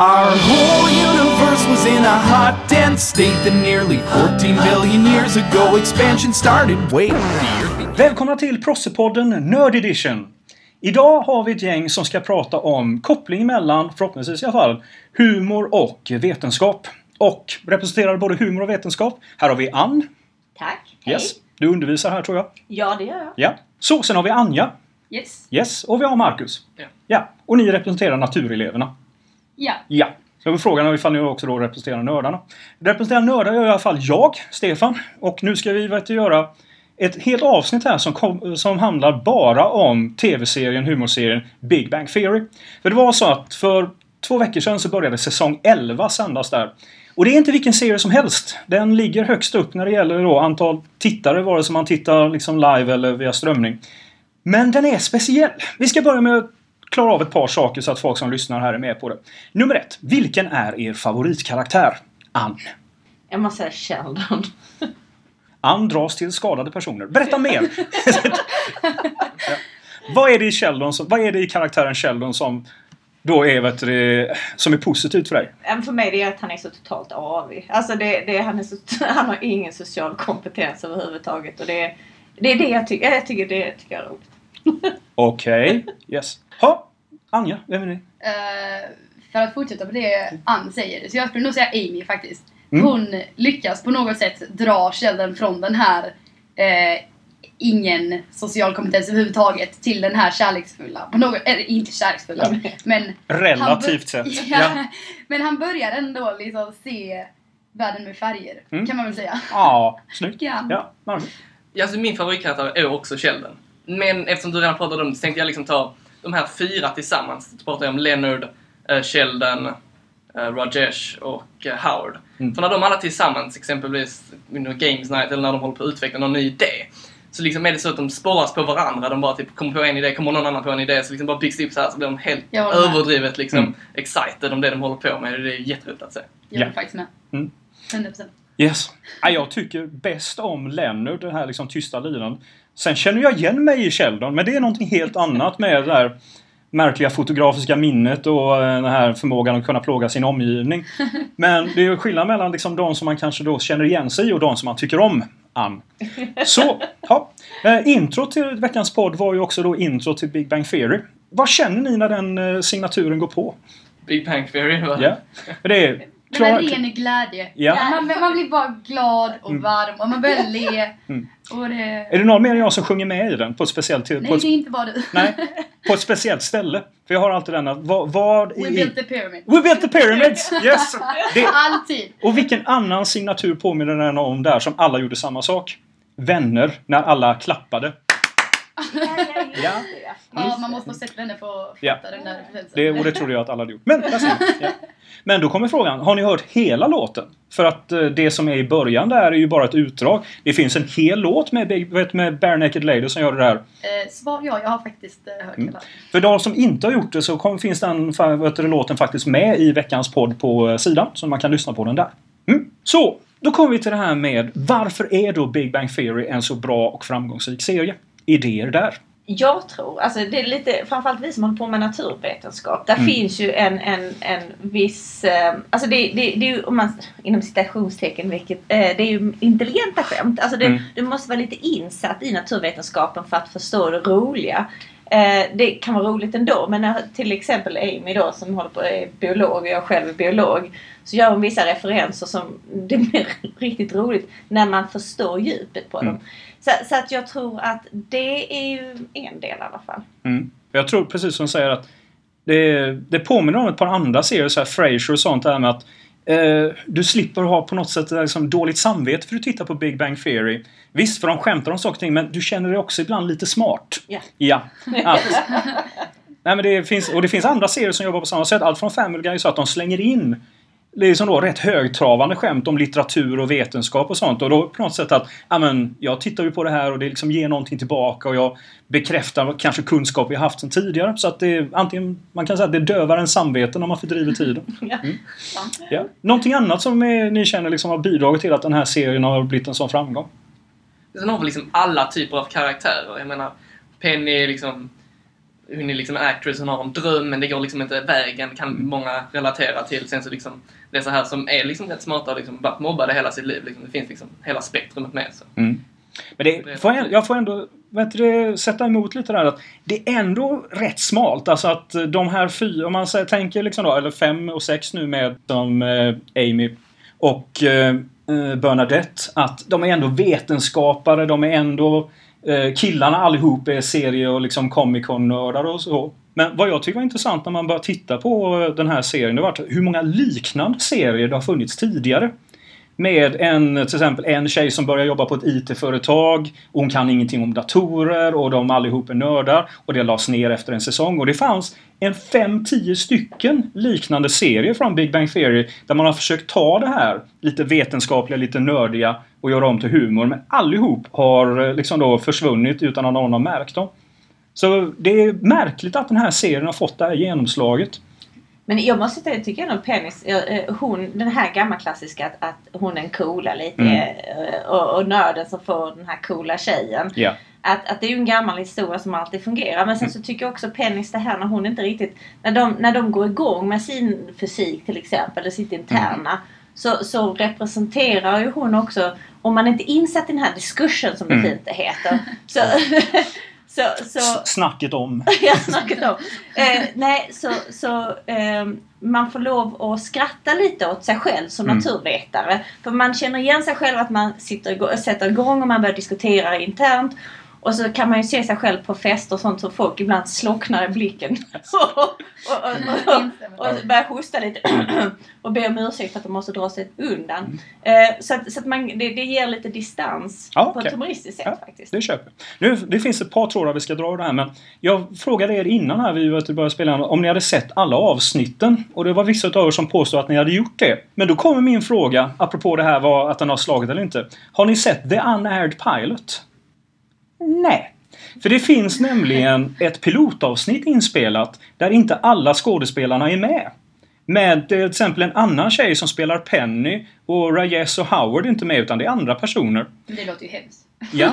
Our whole universe was in a hot, dense state that nearly 14 billion years ago expansion started. Wait, Välkomna till Prossepodden Nerd Edition! Idag har vi ett gäng som ska prata om kopplingen mellan, förhoppningsvis i alla fall, humor och vetenskap. Och representerar både humor och vetenskap. Här har vi Ann. Tack. Hej. Yes. Du undervisar här tror jag. Ja, det gör jag. Ja. Så, sen har vi Anja. Yes. Yes. Och vi har Marcus. Ja. Ja. Och ni representerar natureleverna. Ja. Ja. Så är frågan ifall ni också då representerar nördarna. Representerar nördar gör i alla fall jag, Stefan. Och nu ska vi vet, göra ett helt avsnitt här som, kom, som handlar bara om tv-serien, humorserien Big Bang Theory. För det var så att för två veckor sedan så började säsong 11 sändas där. Och det är inte vilken serie som helst. Den ligger högst upp när det gäller då antal tittare, vare sig man tittar liksom live eller via strömning. Men den är speciell. Vi ska börja med att klara av ett par saker så att folk som lyssnar här är med på det. Nummer ett. Vilken är er favoritkaraktär? Ann. Jag måste säga Sheldon. Ann dras till skadade personer. Berätta mer! ja. Vad är det i Sheldon som, vad är det i karaktären Sheldon som då är, vet du, som är positivt för dig? För mig det är att han är så totalt avig. Alltså det, det, han, är så, han har ingen social kompetens överhuvudtaget. Och det, det är det jag tycker. Jag tycker det tycker jag är roligt. Okej. Yes. Ha. Anja, vem är ni? Eh, för att fortsätta på det Ann säger, så jag skulle nog säga Amy faktiskt. Mm. Hon lyckas på något sätt dra Sheldon från den här eh, ingen social kompetens överhuvudtaget till den här kärleksfulla. På något, eller inte kärleksfulla, men... Relativt sett. Ja, Ja. Men han börjar ändå liksom se världen med färger, Mm. kan man väl säga. Ja, snyggt. Ja. Ja. Ja, alltså min favoritkaraktär är också Sheldon. Men eftersom du redan pratade om det så tänkte jag liksom ta de här fyra tillsammans. Så pratar jag om Leonard, eh, Sheldon, eh, Rajesh och eh, Howard. Mm. För när de alla tillsammans, exempelvis under Games Night eller när de håller på att utveckla någon ny idé. Så liksom är det så att de spåras på varandra. De bara typ kommer på en idé, kommer någon annan på en idé. Så liksom bara byggs det upp så här så blir de helt överdrivet liksom Mm. excited om det de håller på med. Det är jätteroligt att se. Jag Ja. är faktiskt med. Mm. 100%. Yes. Ja, jag tycker bäst om Leonard, den här liksom tysta linan. Sen känner jag igen mig i Sheldon, men det är någonting helt annat med det här märkliga fotografiska minnet och eh, den här förmågan att kunna plåga sin omgivning. Men det är ju skillnad mellan liksom de som man kanske då känner igen sig i och de som man tycker om. Ann. Så, ja. Eh, intro till veckans podd var ju också då intro till Big Bang Theory. Vad känner ni när den eh, signaturen går på? Big Bang Theory. va? Ja. Det är Det var ren glädje. Ja. Man, man blir bara glad och Mm. varm och man börjar le. Mm. Och det... Är det någon mer än jag som sjunger med i den? På ett speciellt, på Nej, ett, det är inte bara du. nej, på ett speciellt ställe. För jag har alltid den att vad, vad We i... built the pyramid. We built the pyramids! Yes! Det, Alltid. och vilken annan signatur påminner den om där som alla gjorde samma sak? Vänner, när alla klappade. Ja. Ja, man måste ha sett henne för att Ja. fatta den där referensen. Det, och det trodde jag att alla hade gjort. Men, ja. Men då kommer frågan, har ni hört hela låten? För att eh, det som är i början där är ju bara ett utdrag. Det finns en hel låt med, med Bare Naked Lady som gör det där. Eh, svar ja, jag har faktiskt eh, hört Mm. hela. För de som inte har gjort det så kom, finns den vet du, låten faktiskt med i veckans podd på eh, sidan. Så man kan lyssna på den där. Mm. Så, då kommer vi till det här med varför är då Big Bang Theory en så bra och framgångsrik serie? Idéer där? Jag tror, alltså det är lite, framförallt vi som håller på med naturvetenskap. Där Mm. finns ju en, en, en viss, eh, alltså det, det, det är ju om man, inom citationstecken, vilket, eh, det är ju intelligenta skämt. Alltså det, Mm. Du måste vara lite insatt i naturvetenskapen för att förstå det roliga. Eh, det kan vara roligt ändå men när till exempel Amy då som håller på är biolog och jag själv är biolog. Så gör hon vissa referenser som det blir riktigt roligt när man förstår djupet på Mm. dem. Så, så att jag tror att det är ju en del i alla fall. Mm. Jag tror precis som du säger att det, det påminner om ett par andra serier, så här Frasier och sånt där med att eh, du slipper ha på något sätt liksom, dåligt samvete för att du tittar på Big Bang Theory. Visst, för de skämtar om saker och ting, men du känner dig också ibland lite smart. Ja. Ja. Att, nej, men det finns, och det finns andra serier som jobbar på samma sätt. Allt från Family Guy så att de slänger in liksom då rätt högtravande skämt om litteratur och vetenskap och sånt. Och då på något sätt att ja, men, jag tittar ju på det här och det liksom ger någonting tillbaka och jag bekräftar kanske kunskap jag haft sedan tidigare. Så att det antingen, man kan säga att det dövar en samvete när man fördriver tiden. Ja. Sant. Ja. Någonting annat som är, ni känner liksom har bidragit till att den här serien har blivit en sån framgång? Sen har vi liksom alla typer av karaktärer. Jag menar, Penny är liksom hon är liksom actress, hon har en dröm men det går liksom inte vägen, kan många relatera till. Sen så liksom, det är så här som är liksom rätt smarta och liksom varit mobbade hela sitt liv. Liksom, det finns liksom hela spektrumet med. Så. Mm. Men det, får jag, jag får ändå vet du, sätta emot lite där att det är ändå rätt smalt. Alltså att de här fyra, om man tänker liksom då, eller fem och sex nu med som eh, Amy och eh, Bernadette, att de är ändå vetenskapare, de är ändå eh, Eh, killarna allihop är serie och liksom Comic Con-nördar och så. Men vad jag tycker var intressant när man började titta på eh, den här serien, det var hur många liknande serier det har funnits tidigare. Med en, till exempel en tjej som börjar jobba på ett IT-företag. Hon kan ingenting om datorer och de allihop är nördar. Och det lades ner efter en säsong. Och det fanns en 5-10 stycken liknande serier från Big Bang Theory där man har försökt ta det här lite vetenskapliga, lite nördiga och göra om till humor. Men allihop har liksom då försvunnit utan att någon har märkt dem. Så det är märkligt att den här serien har fått det här genomslaget. Men jag måste säga, jag tycker ändå Pennys, eh, hon, den här gamla klassiska att, att hon är en coola lite Mm. eh, och, och nörden som får den här coola tjejen. Ja. Att, att det är ju en gammal historia som alltid fungerar. Men sen så tycker jag också Pennys det här när hon inte riktigt... När de, när de går igång med sin fysik till exempel, eller sitt interna. Så, så representerar ju hon också, om man inte insatt i den här diskursen som det Mm. fint heter. Så, så, så, Snacket om. jag har snackat om. Eh, nej, så, så eh, man får lov att skratta lite åt sig själv som Mm. naturvetare. För man känner igen sig själv att man sitter, sätter igång och man börjar diskutera internt. Och så kan man ju se sig själv på fester och sånt så folk ibland slocknar i blicken. och, och, och, och, och börjar hosta lite. och ber om ursäkt för att de måste dra sig undan. Eh, så att, så att man, det, det ger lite distans Ja, på okej. ett humoristiskt sätt Ja, faktiskt. Det köper. Nu, det finns ett par trådar vi ska dra det här men jag frågade er innan här vi började spela om ni hade sett alla avsnitten och det var vissa av er som påstod att ni hade gjort det. Men då kommer min fråga, apropå det här var att den har slagit eller inte. Har ni sett The Unaired Pilot? Nej. För det finns nämligen ett pilotavsnitt inspelat där inte alla skådespelarna är med. Med till exempel en annan tjej som spelar Penny och Rajes och Howard är inte med utan det är andra personer. Det låter ju hemskt. Ja.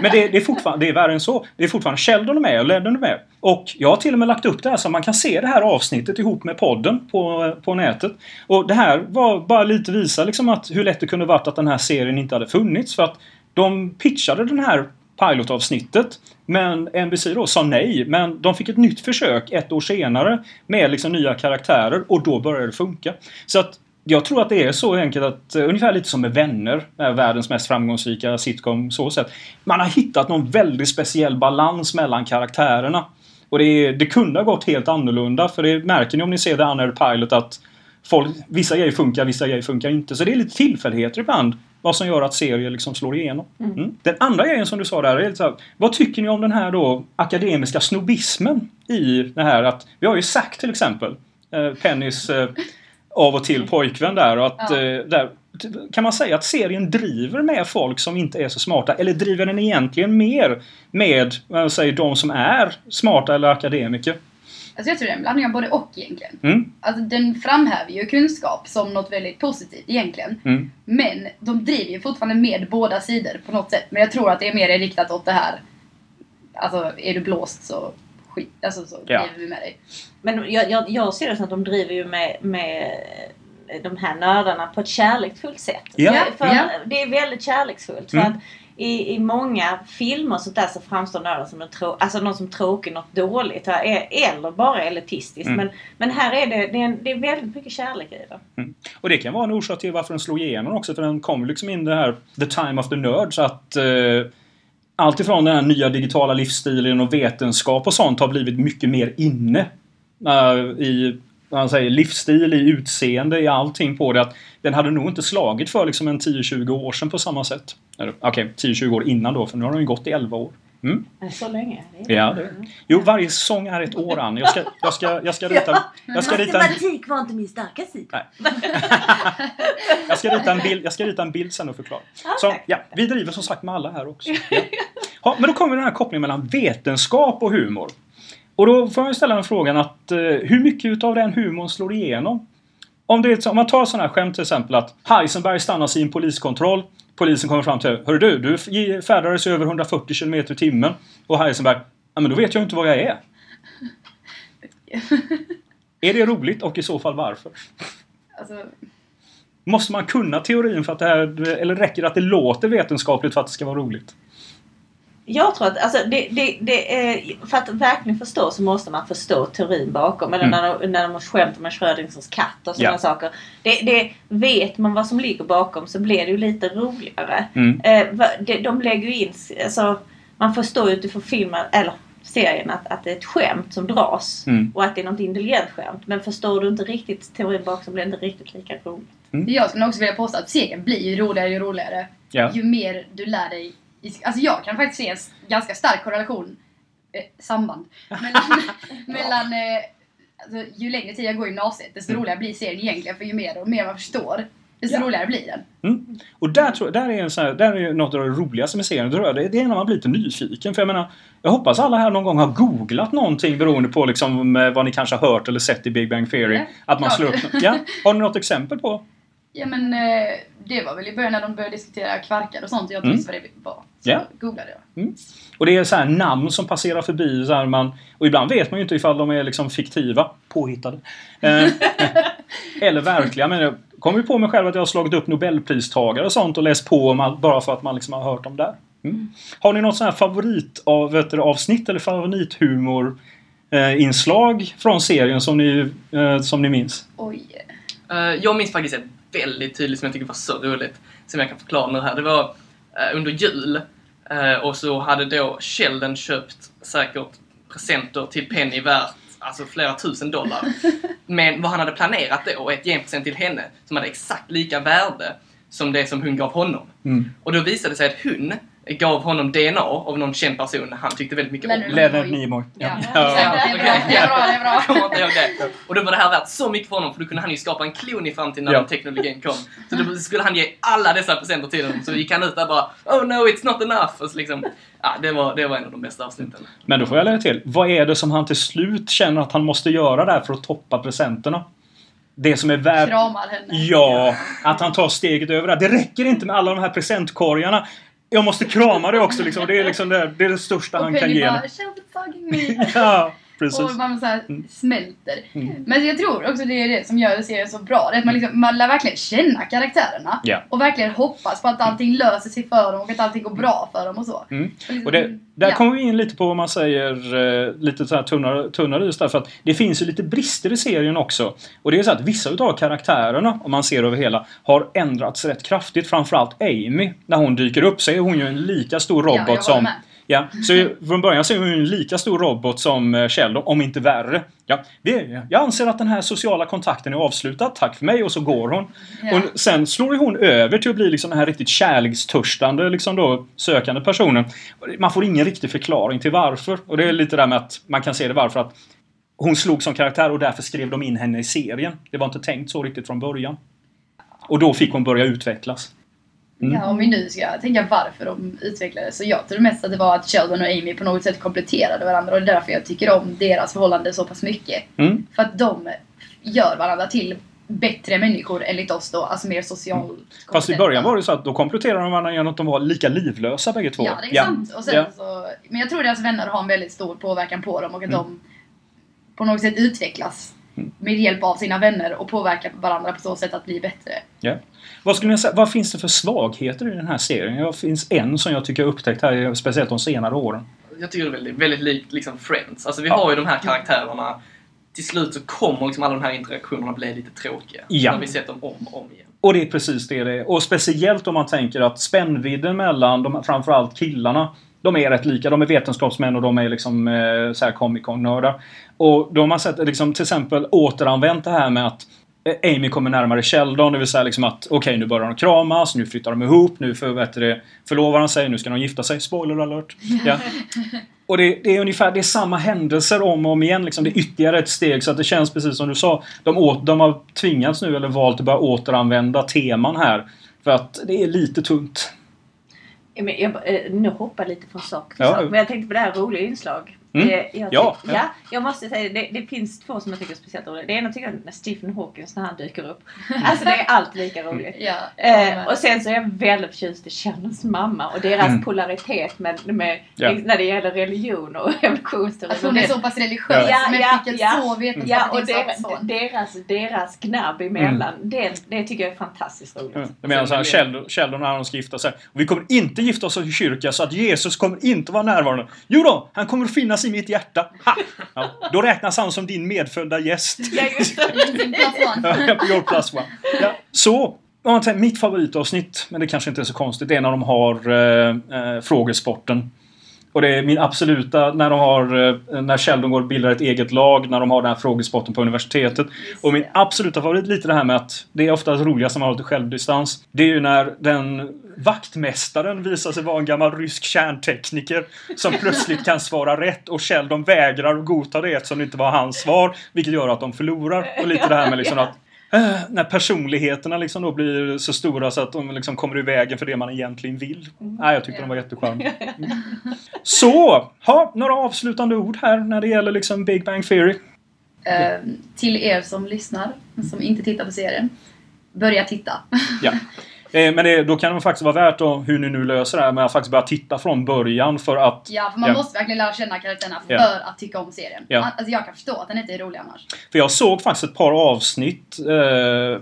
Men det, det, är fortfarande, det är värre än så. Det är fortfarande Sheldon är med och Lennon är med. Och jag har till och med lagt upp det här så man kan se det här avsnittet ihop med podden på, på nätet. Och det här var bara lite visa liksom att hur lätt det kunde varit att den här serien inte hade funnits. För att de pitchade den här pilotavsnittet. Men NBC då sa nej. Men de fick ett nytt försök ett år senare med liksom nya karaktärer och då började det funka. Så att jag tror att det är så enkelt att eh, ungefär lite som med Vänner, är världens mest framgångsrika sitcom så sett. Man har hittat någon väldigt speciell balans mellan karaktärerna. Och det, det kunde ha gått helt annorlunda för det märker ni om ni ser The Unaired Pilot att folk, vissa grejer funkar, vissa grejer funkar inte. Så det är lite tillfälligheter ibland vad som gör att serier liksom slår igenom. Mm. Den andra grejen som du sa där är så här, vad tycker ni om den här då akademiska snobbismen i det här att vi har ju Zack till exempel, eh, Pennys eh, av och till pojkvän där och att Ja. eh, där, kan man säga att serien driver med folk som inte är så smarta eller driver den egentligen mer med vad säger, de som är smarta eller akademiker? Alltså jag tror det är en blandning av både och egentligen. Mm. Alltså den framhäver ju kunskap som något väldigt positivt egentligen. Mm. Men de driver ju fortfarande med båda sidor på något sätt. Men jag tror att det är mer riktat åt det här. Alltså är du blåst så skit, alltså så Ja. driver vi med dig. Men jag, jag, jag ser det som att de driver ju med, med de här nördarna på ett kärleksfullt sätt. Ja. För Ja. Det är väldigt kärleksfullt. För Mm. att i, I många filmer och sånt där så framstår nörden som en trå- alltså någon som tråkig, något dåligt. Eller bara elitistiskt. Mm. Men, men här är det, det, är, en- det är väldigt mycket kärlek i det. Och det kan vara en orsak till varför den slog igenom också för den kom liksom in det här The Time of the Nerds att eh, allt ifrån den här nya digitala livsstilen och vetenskap och sånt har blivit mycket mer inne. eh, I vad man säger, livsstil, i utseende, i allting på det. Att den hade nog inte slagit för liksom en 10-20 år sedan på samma sätt. Okej, 10-20 år innan då, för nu har den ju gått i 11 år. Mm. Så länge. Det Ja, det. Jo, varje säsong är ett år, Ann. Jag ska, jag ska, jag ska rita, jag ska rita en, Matematik var inte min starka sida. Nej. Jag ska rita en bild, jag ska rita en bild sen och förklara. Så, ja, vi driver som sagt med alla här också. Ja. Ja, men då kommer den här kopplingen mellan vetenskap och humor. Och då får jag ställa den frågan att eh, hur mycket utav den humorn slår igenom? Om, det om man tar sådana här skämt till exempel att Heisenberg stannas i en poliskontroll. Polisen kommer fram till Hör du, du färdades över 140 km i timmen. Och Heisenberg Ja men då vet jag inte vad jag är. Är det roligt och i så fall varför? Alltså, Måste man kunna teorin för att det här, eller räcker det att det låter vetenskapligt för att det ska vara roligt? Jag tror att alltså, det, det, det är, för att verkligen förstå så måste man förstå teorin bakom. Eller Mm. när, de, när de skämtar med Schrödingers katt och sådana Ja. saker. Det, det, vet man vad som ligger bakom så blir det ju lite roligare. Mm. Eh, de, de lägger ju in, alltså, man förstår ju utifrån filmen, eller serien att, att det är ett skämt som dras. Mm. Och att det är något intelligent skämt. Men förstår du inte riktigt teorin bakom så blir det inte riktigt lika roligt. jag skulle också vilja påstå att serien blir ju roligare ju roligare. Ja. Ju mer du lär dig. Alltså jag kan faktiskt se en ganska stark korrelation, eh, samband, mellan, mellan eh, alltså, ju längre tid jag går i gymnasiet desto Mm. roligare blir serien egentligen. För ju mer och mer man förstår, desto Ja. roligare blir den. Mm. Och där, tror, där, är en sån här, där är något av det roligaste med serien. Tror jag. Det är när man blir lite nyfiken. För jag menar, jag hoppas alla här någon gång har googlat någonting beroende på liksom, eh, vad ni kanske har hört eller sett i Big Bang Theory. Ja, att man klart. slår upp ja. Har ni något exempel på? Ja men eh, det var väl i början när de började diskutera kvarkar och sånt jag inte Mm. visste vad det var. Så Ja. googlade jag. Och det är så här namn som passerar förbi. Så här man, och ibland vet man ju inte ifall de är liksom fiktiva, påhittade. Eh, eller verkliga. Men jag kommer ju på mig själv att jag har slagit upp Nobelpristagare och sånt och läst på om allt bara för att man liksom har hört dem där. Mm. Har ni något sånt här favorit av, vet du, avsnitt eller favorithumor eh, inslag från serien som ni, eh, som ni minns? Oj. Eh, jag minns faktiskt ett väldigt tydligt som jag tycker var så roligt, som jag kan förklara nu här. Det var eh, under jul eh, och så hade då Sheldon köpt säkert presenter till Penny värt alltså flera tusen dollar. Men vad han hade planerat då, ett genpresent till henne, som hade exakt lika värde som det som hon gav honom. Mm. Och då visade det sig att hon gav honom DNA av någon känd person han tyckte väldigt mycket om. Leonard Nimoy. Ja, Ja. Det är bra, det är bra, det är bra. Jag kommer inte ihåg det. Och då var det här värt så mycket för honom för då kunde han ju skapa en klon i framtiden när Ja. den teknologin kom. Så då skulle han ge alla dessa presenter till honom. Så gick han ut där bara Oh no, it's not enough. Och så liksom, ja, det, var, det var en av de bästa avsnitten. Men då får jag lägga till. Vad är det som han till slut känner att han måste göra där för att toppa presenterna? Det som är värt... Kramar henne. Ja, att han tar steget över det. Det räcker inte med alla de här presentkorgarna. Jag måste krama det också. Liksom. Det, är liksom det, det är det största Och han kan Penny ge. bara. Sheldon fucking me. Ja, precis. Och man så här smälter. Mm. Men jag tror också det är det som gör serien så bra. Det är att man, liksom, man lär verkligen känna karaktärerna. Ja. Och verkligen hoppas på att allting löser sig för dem och att allting går bra för dem och så. Mm. Och liksom, Och det, där ja. kommer vi in lite på vad man säger eh, lite så här tunnare, tunnare is där, för att det finns ju lite brister i serien också. Och det är så att vissa utav karaktärerna, om man ser över hela, har ändrats rätt kraftigt. Framförallt Amy. När hon dyker upp så är hon ju en lika stor Ja, robot håller som... med. Ja, så från början så är hon en lika stor robot som eh, Sheldon, om inte värre. Ja, det, jag anser att den här sociala kontakten är avslutad, tack för mig, och så går hon. Ja. Och sen slår hon över till att bli liksom den här riktigt kärlekstörstande, liksom då, sökande personen. Man får ingen riktig förklaring till varför. Och det är lite där med att man kan se det varför att hon slog som karaktär och därför skrev de in henne i serien. Det var inte tänkt så riktigt från början. Och då fick hon börja utvecklas. Mm. Ja, om vi nu ska tänka varför de utvecklades. Så jag tror mest att det var att Sheldon och Amy på något sätt kompletterade varandra och det är därför jag tycker om deras förhållande så pass mycket. Mm. För att de gör varandra till bättre människor enligt oss då, alltså mer socialt Fast i början var det så att då kompletterade de varandra genom att de var lika livlösa bägge två. Ja, det är sant. Och sen Ja. så, men jag tror deras vänner har en väldigt stor påverkan på dem och att Mm. de på något sätt utvecklas Mm. med hjälp av sina vänner och påverkar varandra på så sätt att bli bättre. Ja. Vad skulle ni säga, vad finns det för svagheter i den här serien? Det finns en som jag tycker jag upptäckt här, speciellt de senare åren. Jag tycker det är väldigt, väldigt likt liksom Friends. Alltså vi Ja. har ju de här karaktärerna. Till slut så kommer liksom alla de här interaktionerna bli lite tråkiga. Ja. När vi sett dem om och om igen. Och det är precis det det är. Och speciellt om man tänker att spännvidden mellan de, framförallt killarna, de är rätt lika. De är vetenskapsmän och de är liksom eh, så här Comic Con-nördar. Och då har man sett liksom, till exempel återanvänt det här med att eh, Amy kommer närmare Sheldon, det vill säga liksom att okej nu börjar de kramas, nu flyttar de ihop, nu för, vet det, förlovar de sig, nu ska de gifta sig. Spoiler alert! Ja. Och det, det är ungefär det är samma händelser om och om igen. Liksom. Det är ytterligare ett steg så att det känns precis som du sa. De, å, de har tvingats nu eller valt att börja återanvända teman här. För att det är lite tunt. Ja, men Jag, eh, nu hoppar jag lite från sak till Ja. sak. Men jag tänkte på det här roliga inslag. Mm. Eh, Jag, Ja, ja, ja. ja. jag måste säga det, det finns två som jag tycker är speciellt roliga. Det ena tycker jag är när Stephen Hawkins när han dyker upp. Alltså det är alltid lika roligt. Ja, Eh, och sen så är jag väldigt förtjust i Sheldons mamma och deras Mm. polaritet med, med, Ja. när det gäller religion och evolutionsteori. att hon är Det- så pass religiös Ja, men ja, fick ja. så Ja, vetenskapligt och deras, deras, deras gnabb emellan. Mm. Det, det tycker jag är fantastiskt roligt. Ja, Jag menar så här, Sheldon, Sheldon när han ska gifta sig. Vi kommer inte gifta oss i kyrka så att Jesus kommer inte vara närvarande. Jo då, han kommer att finnas i mitt hjärta. Ha! Ja, då räknas han som din medfödda gäst. Ja, just det. Your plus one. Ja. Så, mitt favoritavsnitt, men det kanske inte är så konstigt, det är när de har eh, eh, frågesporten. Och det är min absoluta, när de har, eh, när Sheldon går och bildar ett eget lag, när de har den här frågesporten på universitetet. Och min absoluta favorit, lite det här med att det är oftast roligast när man har lite självdistans. Det är ju när den vaktmästaren visar sig vara en gammal rysk kärntekniker som plötsligt kan svara rätt och Sheldon vägrar att godta det eftersom det inte var hans svar. Vilket gör att de förlorar. Och lite det här med liksom att när personligheterna liksom då blir så stora så att de liksom kommer i vägen för det man egentligen vill. Nej, jag tyckte de var jättecharmiga. Mm. Så, ha, några avslutande ord här när det gäller liksom Big Bang Theory. Eh, till er som lyssnar, som inte tittar på serien. Börja titta. Ja. Eh, Men det, då kan det faktiskt vara värt att, hur ni nu löser det här med att faktiskt börja titta från början för att Ja, för man Ja. måste verkligen lära känna karaktärerna för Ja. att tycka om serien. Ja. Alltså jag kan förstå att den inte är rolig annars. För jag såg faktiskt ett par avsnitt. Eh,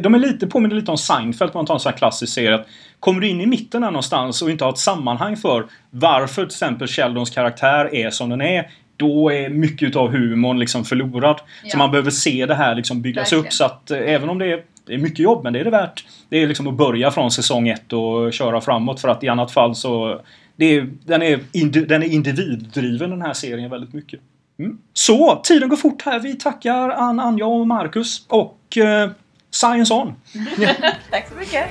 de är lite, påminner lite om Seinfeld om man tar en sån här klassisk serie. Att Kommer du in i mitten här någonstans och inte har ett sammanhang för varför till exempel Sheldons karaktär är som den är. Då är mycket av humorn liksom förlorad. Ja. Så man behöver se det här liksom byggas Verkligen. upp. Så att eh, även om det är, det är mycket jobb, men det är det värt. Det är liksom att börja från säsong ett och köra framåt. För att i annat fall så... Det är, den, är indi, den är individdriven den här serien väldigt mycket. Mm. Så, tiden går fort här. Vi tackar Ann, Anja och Marcus. Och eh, Science On! Tack så mycket.